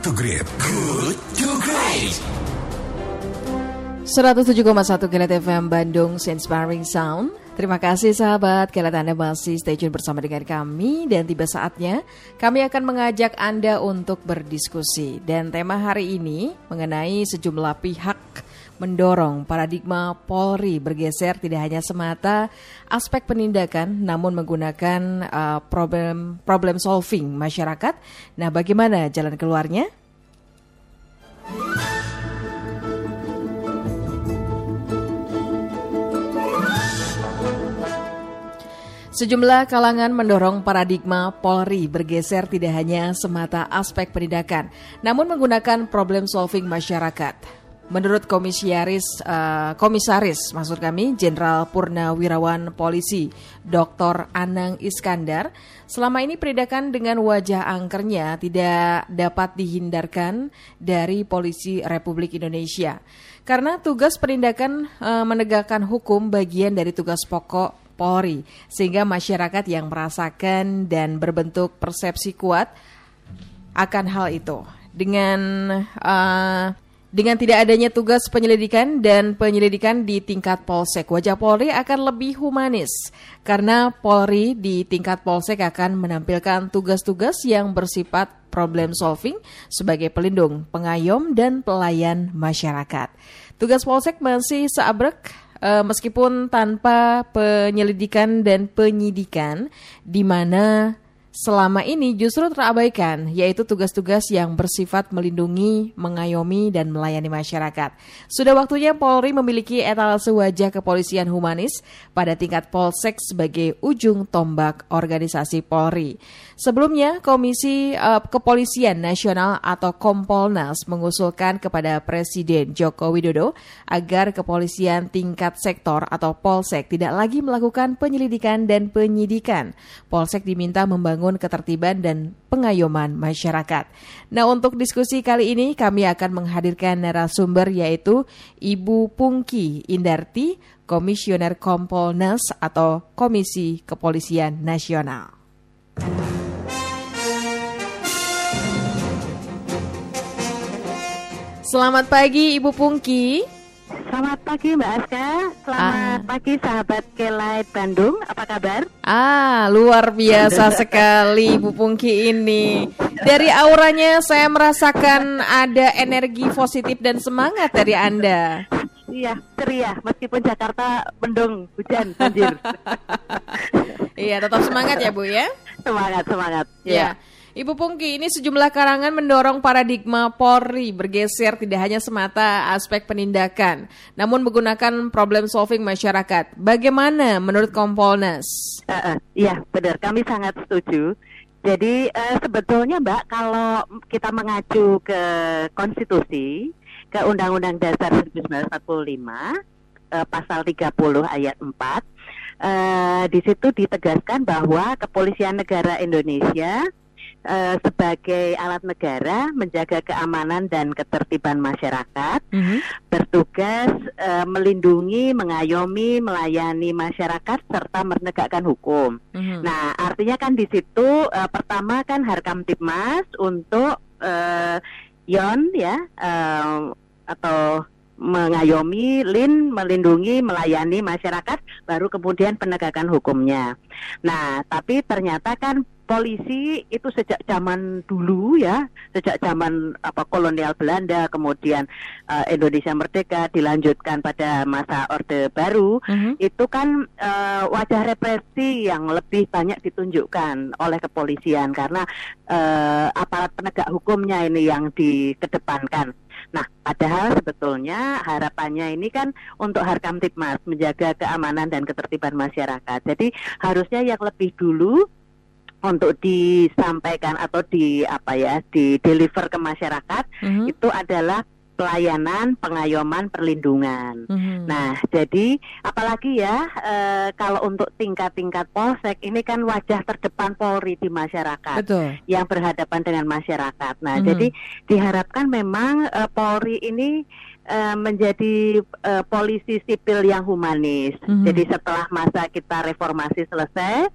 to Great. Good to Great. 107,1 Kilat FM Bandung Inspiring Sound Terima kasih sahabat Kilat Anda masih stay tune bersama dengan kami Dan tiba saatnya kami akan mengajak Anda untuk berdiskusi Dan tema hari ini mengenai sejumlah pihak mendorong paradigma Polri bergeser tidak hanya semata aspek penindakan namun menggunakan uh, problem problem solving masyarakat. Nah, bagaimana jalan keluarnya? Sejumlah kalangan mendorong paradigma Polri bergeser tidak hanya semata aspek penindakan, namun menggunakan problem solving masyarakat. Menurut komisaris, uh, komisaris maksud kami Jenderal Purnawirawan Polisi Dr. Anang Iskandar, selama ini penindakan dengan wajah angkernya tidak dapat dihindarkan dari Polisi Republik Indonesia. Karena tugas penindakan uh, menegakkan hukum bagian dari tugas pokok Polri, sehingga masyarakat yang merasakan dan berbentuk persepsi kuat akan hal itu. Dengan uh, dengan tidak adanya tugas penyelidikan dan penyelidikan di tingkat polsek, wajah Polri akan lebih humanis karena Polri di tingkat polsek akan menampilkan tugas-tugas yang bersifat problem solving sebagai pelindung, pengayom, dan pelayan masyarakat. Tugas polsek masih seabrek uh, meskipun tanpa penyelidikan dan penyidikan di mana selama ini justru terabaikan, yaitu tugas-tugas yang bersifat melindungi, mengayomi, dan melayani masyarakat. Sudah waktunya Polri memiliki etalase wajah kepolisian humanis pada tingkat Polsek sebagai ujung tombak organisasi Polri. Sebelumnya, Komisi uh, Kepolisian Nasional atau Kompolnas mengusulkan kepada Presiden Joko Widodo agar kepolisian tingkat sektor atau Polsek tidak lagi melakukan penyelidikan dan penyidikan. Polsek diminta membangun ketertiban dan pengayoman masyarakat. Nah, untuk diskusi kali ini kami akan menghadirkan narasumber yaitu Ibu Pungki Indarti, Komisioner Kompolnas atau Komisi Kepolisian Nasional. Selamat pagi Ibu Pungki. Selamat pagi Mbak Aska. Selamat ah. pagi sahabat Kelait Bandung. Apa kabar? Ah, luar biasa sekali Ibu Pungki ini. Dari auranya saya merasakan ada energi positif dan semangat dari Anda. Iya, ceria meskipun Jakarta mendung, hujan, banjir. iya, tetap semangat ya Bu ya. Semangat, semangat. Ya. ya. Ibu Pungki, ini sejumlah karangan mendorong paradigma Polri bergeser tidak hanya semata aspek penindakan, namun menggunakan problem solving masyarakat. Bagaimana menurut Kompolnas? Uh, uh, iya, benar. Kami sangat setuju. Jadi uh, sebetulnya Mbak, kalau kita mengacu ke konstitusi, ke Undang-Undang Dasar 1945, uh, pasal 30 ayat 4, uh, di situ ditegaskan bahwa kepolisian negara Indonesia uh, sebagai alat negara menjaga keamanan dan ketertiban masyarakat, mm -hmm. bertugas uh, melindungi, mengayomi, melayani masyarakat serta menegakkan hukum. Mm -hmm. Nah, artinya kan di situ uh, pertama kan Harkam Tipmas untuk uh, Yon ya uh, atau mengayomi, lin, melindungi, melayani masyarakat, baru kemudian penegakan hukumnya. Nah, tapi ternyata kan polisi itu sejak zaman dulu ya, sejak zaman apa kolonial Belanda, kemudian uh, Indonesia merdeka, dilanjutkan pada masa Orde Baru, uh -huh. itu kan uh, wajah represi yang lebih banyak ditunjukkan oleh kepolisian karena uh, aparat penegak hukumnya ini yang dikedepankan. Nah, padahal sebetulnya harapannya ini kan untuk Harkam Tipmas menjaga keamanan dan ketertiban masyarakat. Jadi harusnya yang lebih dulu untuk disampaikan atau di apa ya di deliver ke masyarakat mm-hmm. itu adalah pelayanan, pengayoman, perlindungan. Mm-hmm. Nah, jadi apalagi ya e, kalau untuk tingkat-tingkat polsek ini kan wajah terdepan Polri di masyarakat Betul. yang berhadapan dengan masyarakat. Nah, mm-hmm. jadi diharapkan memang e, Polri ini uh, menjadi uh, polisi sipil yang humanis. Mm-hmm. Jadi setelah masa kita reformasi selesai,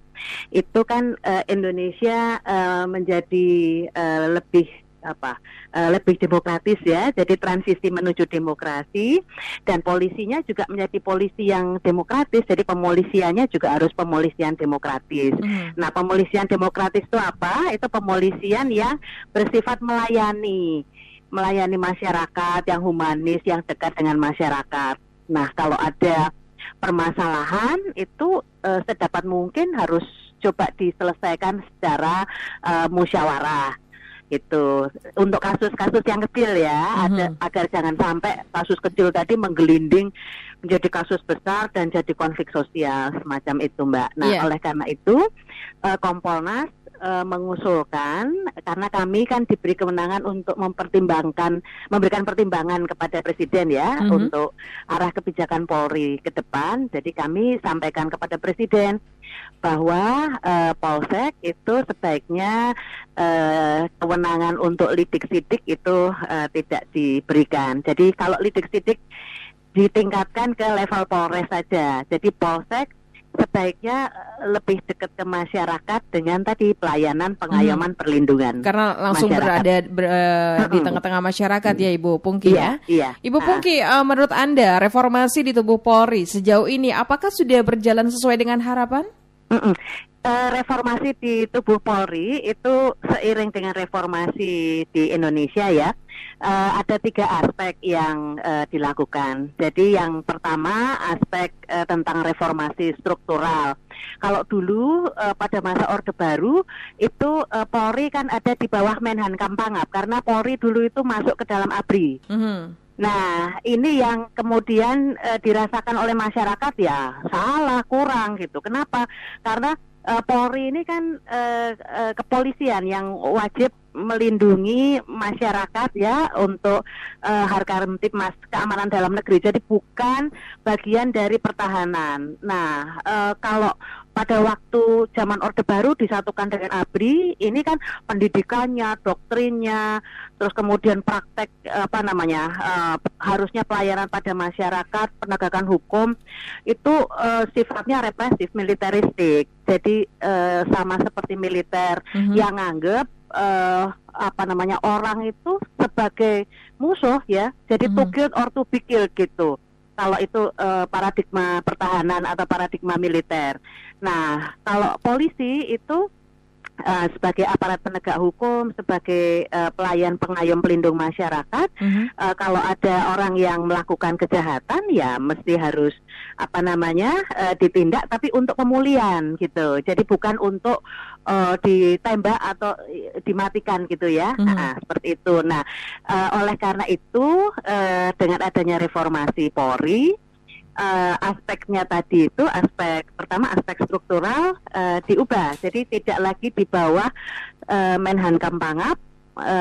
itu kan uh, Indonesia uh, menjadi uh, lebih apa uh, lebih demokratis ya. Jadi transisi menuju demokrasi dan polisinya juga menjadi polisi yang demokratis. Jadi pemolisiannya juga harus pemolisian demokratis. Mm. Nah, pemolisian demokratis itu apa? Itu pemolisian yang bersifat melayani melayani masyarakat yang humanis, yang dekat dengan masyarakat. Nah, kalau ada permasalahan itu uh, sedapat mungkin harus coba diselesaikan secara uh, musyawarah itu untuk kasus-kasus yang kecil ya mm-hmm. ada agar jangan sampai kasus kecil tadi menggelinding menjadi kasus besar dan jadi konflik sosial semacam itu mbak. Nah yeah. oleh karena itu uh, Kompolnas uh, mengusulkan karena kami kan diberi kewenangan untuk mempertimbangkan memberikan pertimbangan kepada presiden ya mm -hmm. untuk arah kebijakan Polri ke depan. Jadi kami sampaikan kepada presiden bahwa uh, Polsek itu sebaiknya uh, kewenangan untuk lidik sidik itu uh, tidak diberikan. Jadi kalau lidik sidik ditingkatkan ke level Polres saja. Jadi Polsek sebaiknya eh, lebih dekat ke masyarakat dengan tadi pelayanan pengayoman hmm. perlindungan. Karena langsung masyarakat. berada ber, uh, di tengah-tengah masyarakat ya Ibu Pungki iya, ya. Iya. Ibu Pungki, uh, menurut Anda reformasi di tubuh Polri sejauh ini apakah sudah berjalan sesuai dengan harapan? Mm -mm reformasi di tubuh Polri itu seiring dengan reformasi di Indonesia ya uh, ada tiga aspek yang uh, dilakukan. Jadi yang pertama aspek uh, tentang reformasi struktural. Kalau dulu uh, pada masa Orde Baru itu uh, Polri kan ada di bawah Menhan Kampangap karena Polri dulu itu masuk ke dalam ABRI. Mm -hmm. Nah, ini yang kemudian uh, dirasakan oleh masyarakat ya salah, kurang gitu. Kenapa? Karena uh, Polri ini kan uh, uh, kepolisian yang wajib melindungi masyarakat ya untuk uh, harga rentip mas keamanan dalam negeri. Jadi bukan bagian dari pertahanan. Nah, uh, kalau pada waktu zaman Orde Baru disatukan dengan ABRI, ini kan pendidikannya, doktrinnya, terus kemudian praktek apa namanya uh, harusnya pelayanan pada masyarakat, penegakan hukum itu uh, sifatnya represif, militeristik. Jadi uh, sama seperti militer mm -hmm. yang anggap uh, apa namanya orang itu sebagai musuh ya, jadi mm -hmm. to kill or to be killed gitu kalau itu uh, paradigma pertahanan atau paradigma militer. Nah, kalau polisi itu uh, sebagai aparat penegak hukum, sebagai uh, pelayan pengayom pelindung masyarakat, mm-hmm. uh, kalau ada orang yang melakukan kejahatan, ya mesti harus apa namanya uh, ditindak, tapi untuk pemulihan gitu. Jadi bukan untuk uh, ditembak atau dimatikan gitu ya, mm-hmm. nah, seperti itu. Nah, uh, oleh karena itu uh, dengan adanya reformasi Polri uh, aspeknya tadi itu aspek pertama aspek struktural uh, diubah. Jadi tidak lagi di bawah uh, Menhan Kampangap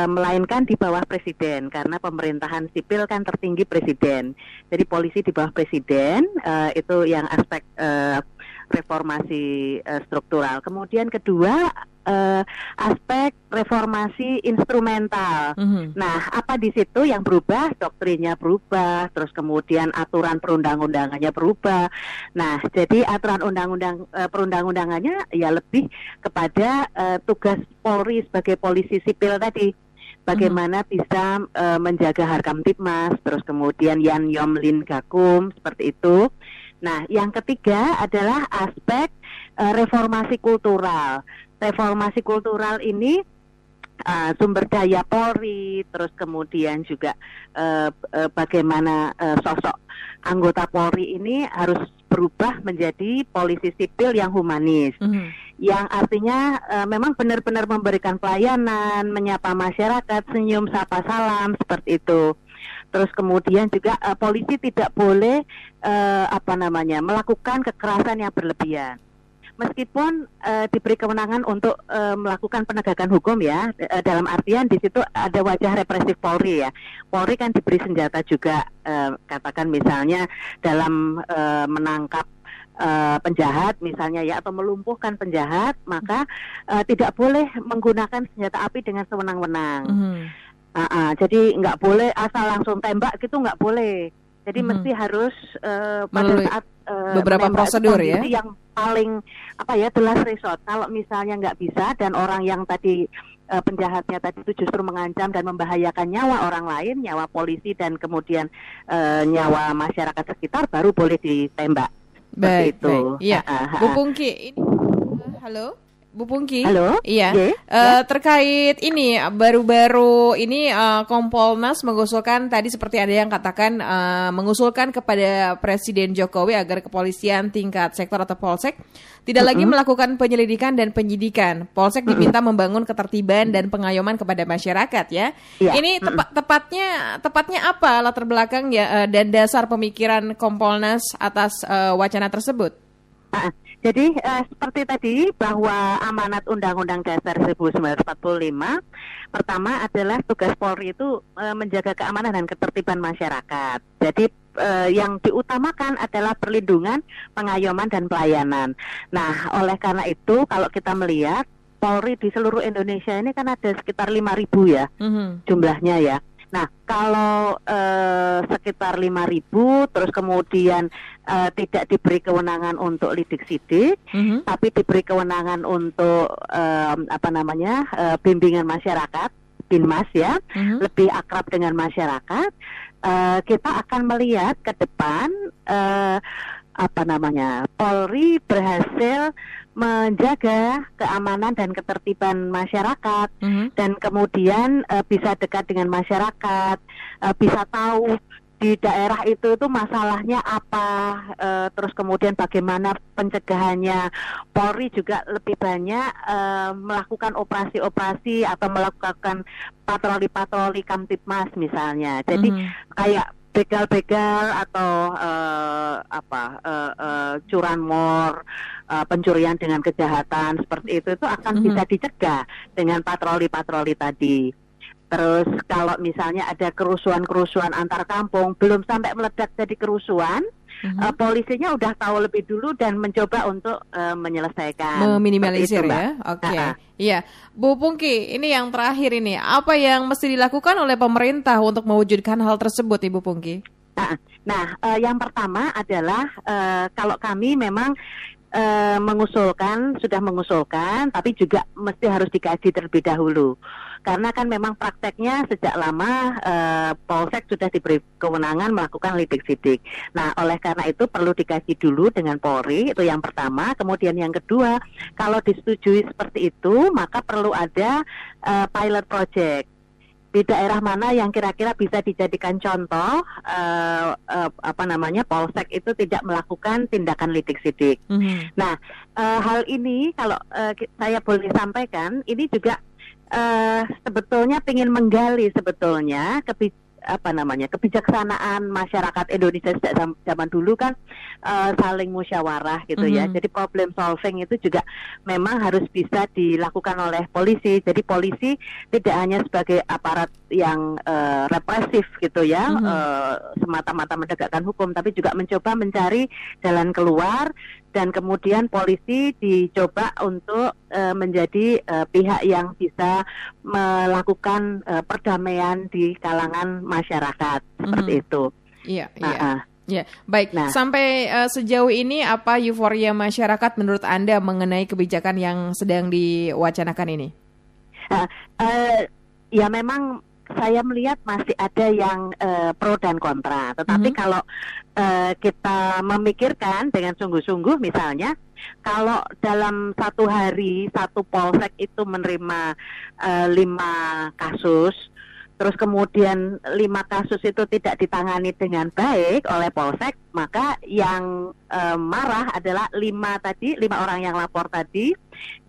melainkan di bawah presiden. Karena pemerintahan sipil kan tertinggi presiden. Jadi polisi di bawah presiden uh, itu yang aspek uh, reformasi uh, struktural. Kemudian kedua uh, aspek reformasi instrumental. Mm -hmm. Nah, apa di situ yang berubah? Doktrinnya berubah, terus kemudian aturan perundang-undangannya berubah. Nah, jadi aturan undang-undang uh, perundang-undangannya ya lebih kepada uh, tugas Polri sebagai polisi sipil tadi bagaimana hmm. bisa uh, menjaga harkam tipmas, terus kemudian yan yom lin gakum seperti itu. Nah, yang ketiga adalah aspek uh, reformasi kultural reformasi kultural ini uh, sumber daya Polri, terus kemudian juga uh, uh, bagaimana uh, sosok anggota Polri ini harus berubah menjadi polisi sipil yang humanis, mm -hmm. yang artinya uh, memang benar-benar memberikan pelayanan, menyapa masyarakat, senyum, sapa, salam seperti itu. Terus kemudian juga uh, polisi tidak boleh uh, apa namanya melakukan kekerasan yang berlebihan meskipun uh, diberi kewenangan untuk uh, melakukan penegakan hukum ya uh, dalam artian di situ ada wajah represif Polri ya Polri kan diberi senjata juga uh, katakan misalnya dalam uh, menangkap uh, penjahat misalnya ya atau melumpuhkan penjahat maka uh, tidak boleh menggunakan senjata api dengan sewenang-wenang. Mm. Uh, uh, jadi nggak boleh asal langsung tembak gitu nggak boleh. Jadi hmm. mesti harus uh, pada Melalui saat uh, beberapa prosedur ya yang paling apa ya jelas resort. Kalau misalnya nggak bisa dan orang yang tadi uh, penjahatnya tadi itu justru mengancam dan membahayakan nyawa orang lain, nyawa polisi dan kemudian uh, nyawa masyarakat sekitar baru boleh ditembak. Baik, itu. baik. Iya. Bu Pungki, ini halo. Bu Pungki. Halo. Iya. Yeah. Uh, yeah. Terkait ini baru-baru ini uh, Kompolnas mengusulkan tadi seperti ada yang katakan uh, mengusulkan kepada Presiden Jokowi agar kepolisian tingkat sektor atau polsek tidak uh -uh. lagi melakukan penyelidikan dan penyidikan. Polsek diminta uh -uh. membangun ketertiban dan pengayoman kepada masyarakat ya. Yeah. Ini tepa tepatnya tepatnya apa latar belakang ya uh, dan dasar pemikiran Kompolnas atas uh, wacana tersebut? Uh, jadi uh, seperti tadi bahwa amanat Undang-Undang Dasar 1945 pertama adalah tugas Polri itu uh, menjaga keamanan dan ketertiban masyarakat. Jadi uh, yang diutamakan adalah perlindungan, pengayoman dan pelayanan. Nah, oleh karena itu kalau kita melihat Polri di seluruh Indonesia ini kan ada sekitar 5.000 ya mm -hmm. jumlahnya ya. Nah, kalau uh, sekitar 5.000 terus kemudian uh, tidak diberi kewenangan untuk lidik sidik, mm -hmm. tapi diberi kewenangan untuk uh, apa namanya? Uh, bimbingan masyarakat, binmas ya, mm -hmm. lebih akrab dengan masyarakat, uh, kita akan melihat ke depan uh, apa namanya? Polri berhasil menjaga keamanan dan ketertiban masyarakat mm -hmm. dan kemudian uh, bisa dekat dengan masyarakat, uh, bisa tahu di daerah itu itu masalahnya apa, uh, terus kemudian bagaimana pencegahannya. Polri juga lebih banyak uh, melakukan operasi-operasi atau melakukan patroli-patroli kamtipmas misalnya. Jadi mm -hmm. kayak begal-begal atau uh, apa uh, uh, curanmor uh, pencurian dengan kejahatan seperti itu itu akan mm -hmm. bisa dicegah dengan patroli-patroli tadi. Terus kalau misalnya ada kerusuhan-kerusuhan antar kampung belum sampai meledak jadi kerusuan, mm-hmm. uh, polisinya udah tahu lebih dulu dan mencoba untuk uh, menyelesaikan. Meminimalisir ya. Oke. Okay. Iya, Bu Pungki, ini yang terakhir ini, apa yang mesti dilakukan oleh pemerintah untuk mewujudkan hal tersebut, Ibu Pungki? Nah, nah uh, yang pertama adalah uh, kalau kami memang uh, mengusulkan, sudah mengusulkan, tapi juga mesti harus dikaji terlebih dahulu. Karena kan memang prakteknya sejak lama uh, Polsek sudah diberi kewenangan melakukan lidik sidik. Nah, oleh karena itu perlu dikaji dulu dengan Polri, itu yang pertama. Kemudian yang kedua, kalau disetujui seperti itu, maka perlu ada uh, pilot project di daerah mana yang kira-kira bisa dijadikan contoh uh, uh, apa namanya polsek itu tidak melakukan tindakan lidik sidik. Mm -hmm. Nah uh, hal ini kalau uh, saya boleh sampaikan ini juga uh, sebetulnya ingin menggali sebetulnya kebijakan apa namanya kebijaksanaan masyarakat Indonesia sejak zaman dulu kan uh, saling musyawarah gitu mm -hmm. ya. Mm-hmm. Jadi problem solving itu juga memang harus bisa dilakukan oleh polisi. Jadi polisi tidak hanya sebagai aparat yang uh, represif gitu ya, mm -hmm. uh, semata-mata menegakkan hukum, tapi juga mencoba mencari jalan keluar dan kemudian polisi dicoba untuk uh, menjadi uh, pihak yang bisa melakukan uh, perdamaian di kalangan masyarakat mm -hmm. seperti itu. Iya, nah, iya. Uh, Ya, baik. Nah, Sampai uh, sejauh ini apa euforia masyarakat menurut Anda mengenai kebijakan yang sedang diwacanakan ini? Uh, uh, ya memang saya melihat masih ada yang uh, pro dan kontra. Tetapi mm -hmm. kalau uh, kita memikirkan dengan sungguh-sungguh, misalnya kalau dalam satu hari satu polsek itu menerima uh, lima kasus, terus kemudian lima kasus itu tidak ditangani dengan baik oleh polsek, maka yang uh, marah adalah lima tadi, lima orang yang lapor tadi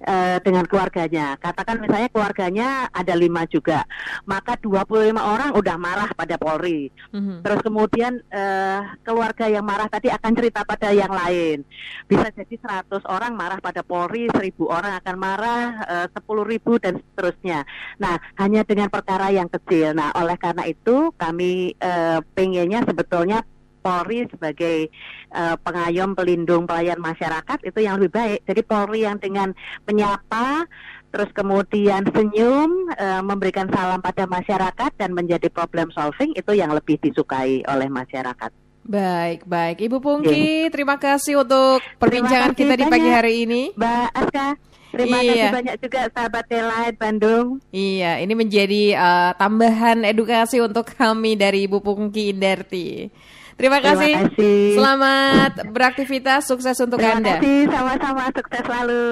uh, dengan keluarganya. Katakan misalnya keluarganya ada lima juga, maka 25 orang udah marah pada Polri. Mm-hmm. Terus kemudian uh, keluarga yang marah tadi akan cerita pada yang lain. Bisa jadi 100 orang marah pada Polri, 1000 orang akan marah, sepuluh ribu dan seterusnya. Nah, hanya dengan perkara yang kecil. Nah, oleh karena itu kami uh, pengennya sebetulnya Polri sebagai uh, pengayom pelindung pelayan masyarakat itu yang lebih baik. Jadi Polri yang dengan menyapa terus kemudian senyum uh, memberikan salam pada masyarakat dan menjadi problem solving itu yang lebih disukai oleh masyarakat. Baik, baik. Ibu Pungki, yeah. terima kasih untuk perbincangan kita di pagi hari ini. Mbak Aska. Terima Iya. kasih banyak juga sahabat Delight Bandung. Iya, ini menjadi uh, tambahan edukasi untuk kami dari Ibu Pungki Indarti. Terima Terima kasih. kasih. Selamat beraktivitas, sukses untuk Terima Anda. kasih, sama-sama sukses selalu.